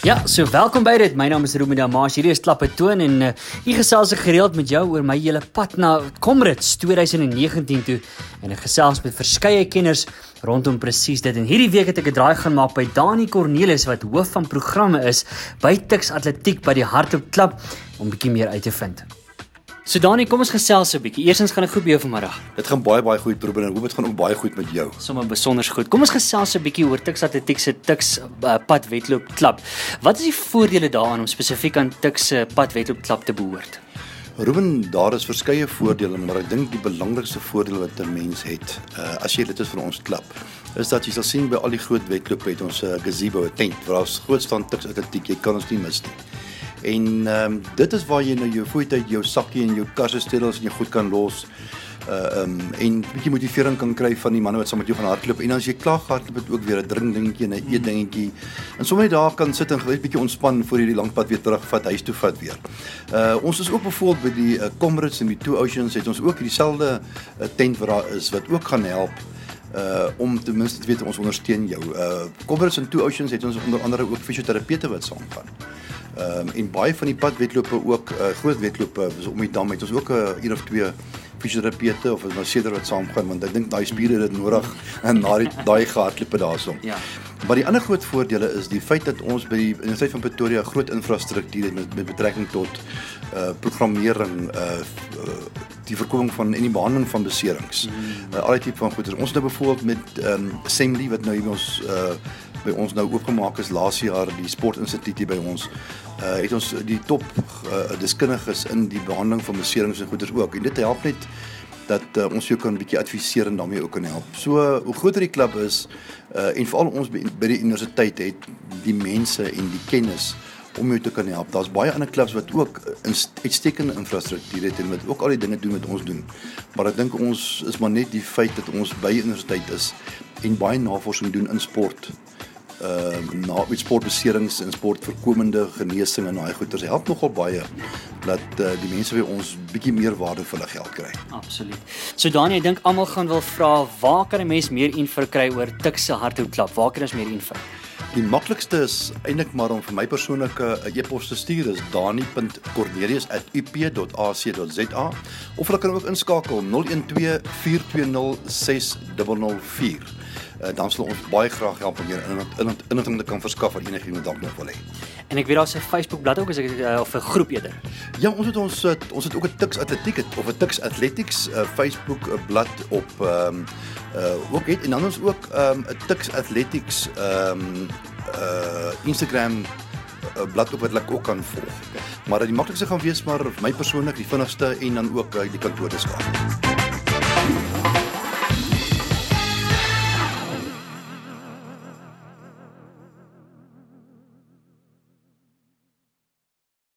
Ja, so welkom by dit. My naam is Ruben Damaas. Hierdie is Klappe Toon en uh, ek gesels ek gereeld met jou oor my hele pad na Comrades 2019 toe en ek gesels met verskeie kenners rondom presies dit. En hierdie week het ek 'n draai gaan maak by Dani Cornelis wat hoof van programme is by Tuks Atletiek by die Hardloop Klub om 'n bietjie meer uit te vind. So Dani, kom ons gesels 'n bietjie. Eerstens gaan ek goed by jou vanmiddag. Dit gaan baie baie goed probeer en hoop dit gaan ook baie goed met jou. Sommige besonder goed. Kom ons gesels 'n bietjie oor Tuks Atletiek se Tuks uh, padwedloop klub. Wat is die voordele daaraan om spesifiek aan Tuks se padwedloop klub te behoort? Ruben, daar is verskeie voordele, maar ek dink die belangrikste voordeel wat 'n mens het, uh, as jy lid is van ons klub, is dat jy sal sien by al die groot wedloop het ons 'n uh, gazebo, tent waar ons groot staan Tuks Atletiek, jy kan ons nie mis nie. En ehm um, dit is waar jy nou jou voet uit jou sakkie en jou kassestels en jy goed kan los. Uh ehm um, en bietjie motivering kan kry van die manne wat saam met jou gaan hardloop. En as jy klaar gehardloop het ook weer 'n drink dingetjie en 'n eet dingetjie. En sommer net daar kan sit en gelyk bietjie ontspan voor jy die lang pad weer terugvat huis toe vat weer. Uh ons is ook byvoorbeeld by die uh, Comrades en die Two Oceans het ons ook dieselfde uh, tent wat daar is wat ook gaan help uh om ten minste te weet ons ondersteun jou. Uh Comrades and Two Oceans het ons onder andere ook fisioterapeute wat saamgaan. Ehm um, en baie van die padwedlope ook uh, groot wedlope is om die dam het ons ook 'n uh, een of twee fisioterapeute of nou seder wat saamgaan want ek dink daai spiere het dit nodig en na die daai gehardlope daarsom. Ja. Maar die ander groot voordele is die feit dat ons by die Universiteit van Pretoria groot infrastruktuur het met, met betrekking tot uh programmering uh, uh die voorkoming van en die behandeling van beserings. Mm. Uh, al die tipe van goeder. Ons nou byvoorbeeld met ehm um, Assembly wat nou hier by ons uh by ons nou oopgemaak is laas jaar die sportinstituut by ons uh het ons die top uh, deskundiges in die behandeling van beserings en goeders ook en dit help net dat uh, ons jou kan 'n bietjie adviseer en daarmee ook kan help. So uh, hoe groter die klub is uh en veral ons by, by die universiteit het die mense en die kennis om jou te kan help. Daar's baie ander klubs wat ook uitstekende infrastruktuur het en wat ook al die dinge doen wat ons doen. Maar ek dink ons is maar net die feit dat ons by universiteit is en baie navorsing doen in sport ehm uh, na met sportbeserings en sportverkomende genesing en daai goeters help nogal baie dat uh, die mense by ons bietjie meer waarde vir hulle geld kry. Absoluut. So Daniel, ek dink almal gaan wil vra waar kan 'n mens meer info kry oor Tikse Hardhoekklub? Waar kan ons meer info? Die maklikste is eintlik maar om vir my persoonlike uh, e-pos te stuur is dani.cornelius@up.ac.za of hulle kan ook inskakel 012 420 6004 uh, dan sal ons baie graag help om meer inligting te kan verskaf vir enigiemand dalk nog wil hê. En ek weet daar's 'n Facebook bladsy ook as ek uh, of 'n groep eerder. Ja, ons het ons uh, ons het ook 'n Tux Atletiek of 'n Tux Athletics uh, Facebook uh, blad op ehm um, uh ook het en dan ons ook ehm um, 'n Tux Athletics ehm um, uh Instagram 'n blad op wat ek ook kan volg. Maar die maklikste gaan wees maar my persoonlik die vinnigste en dan ook uh, die kantoor te skakel.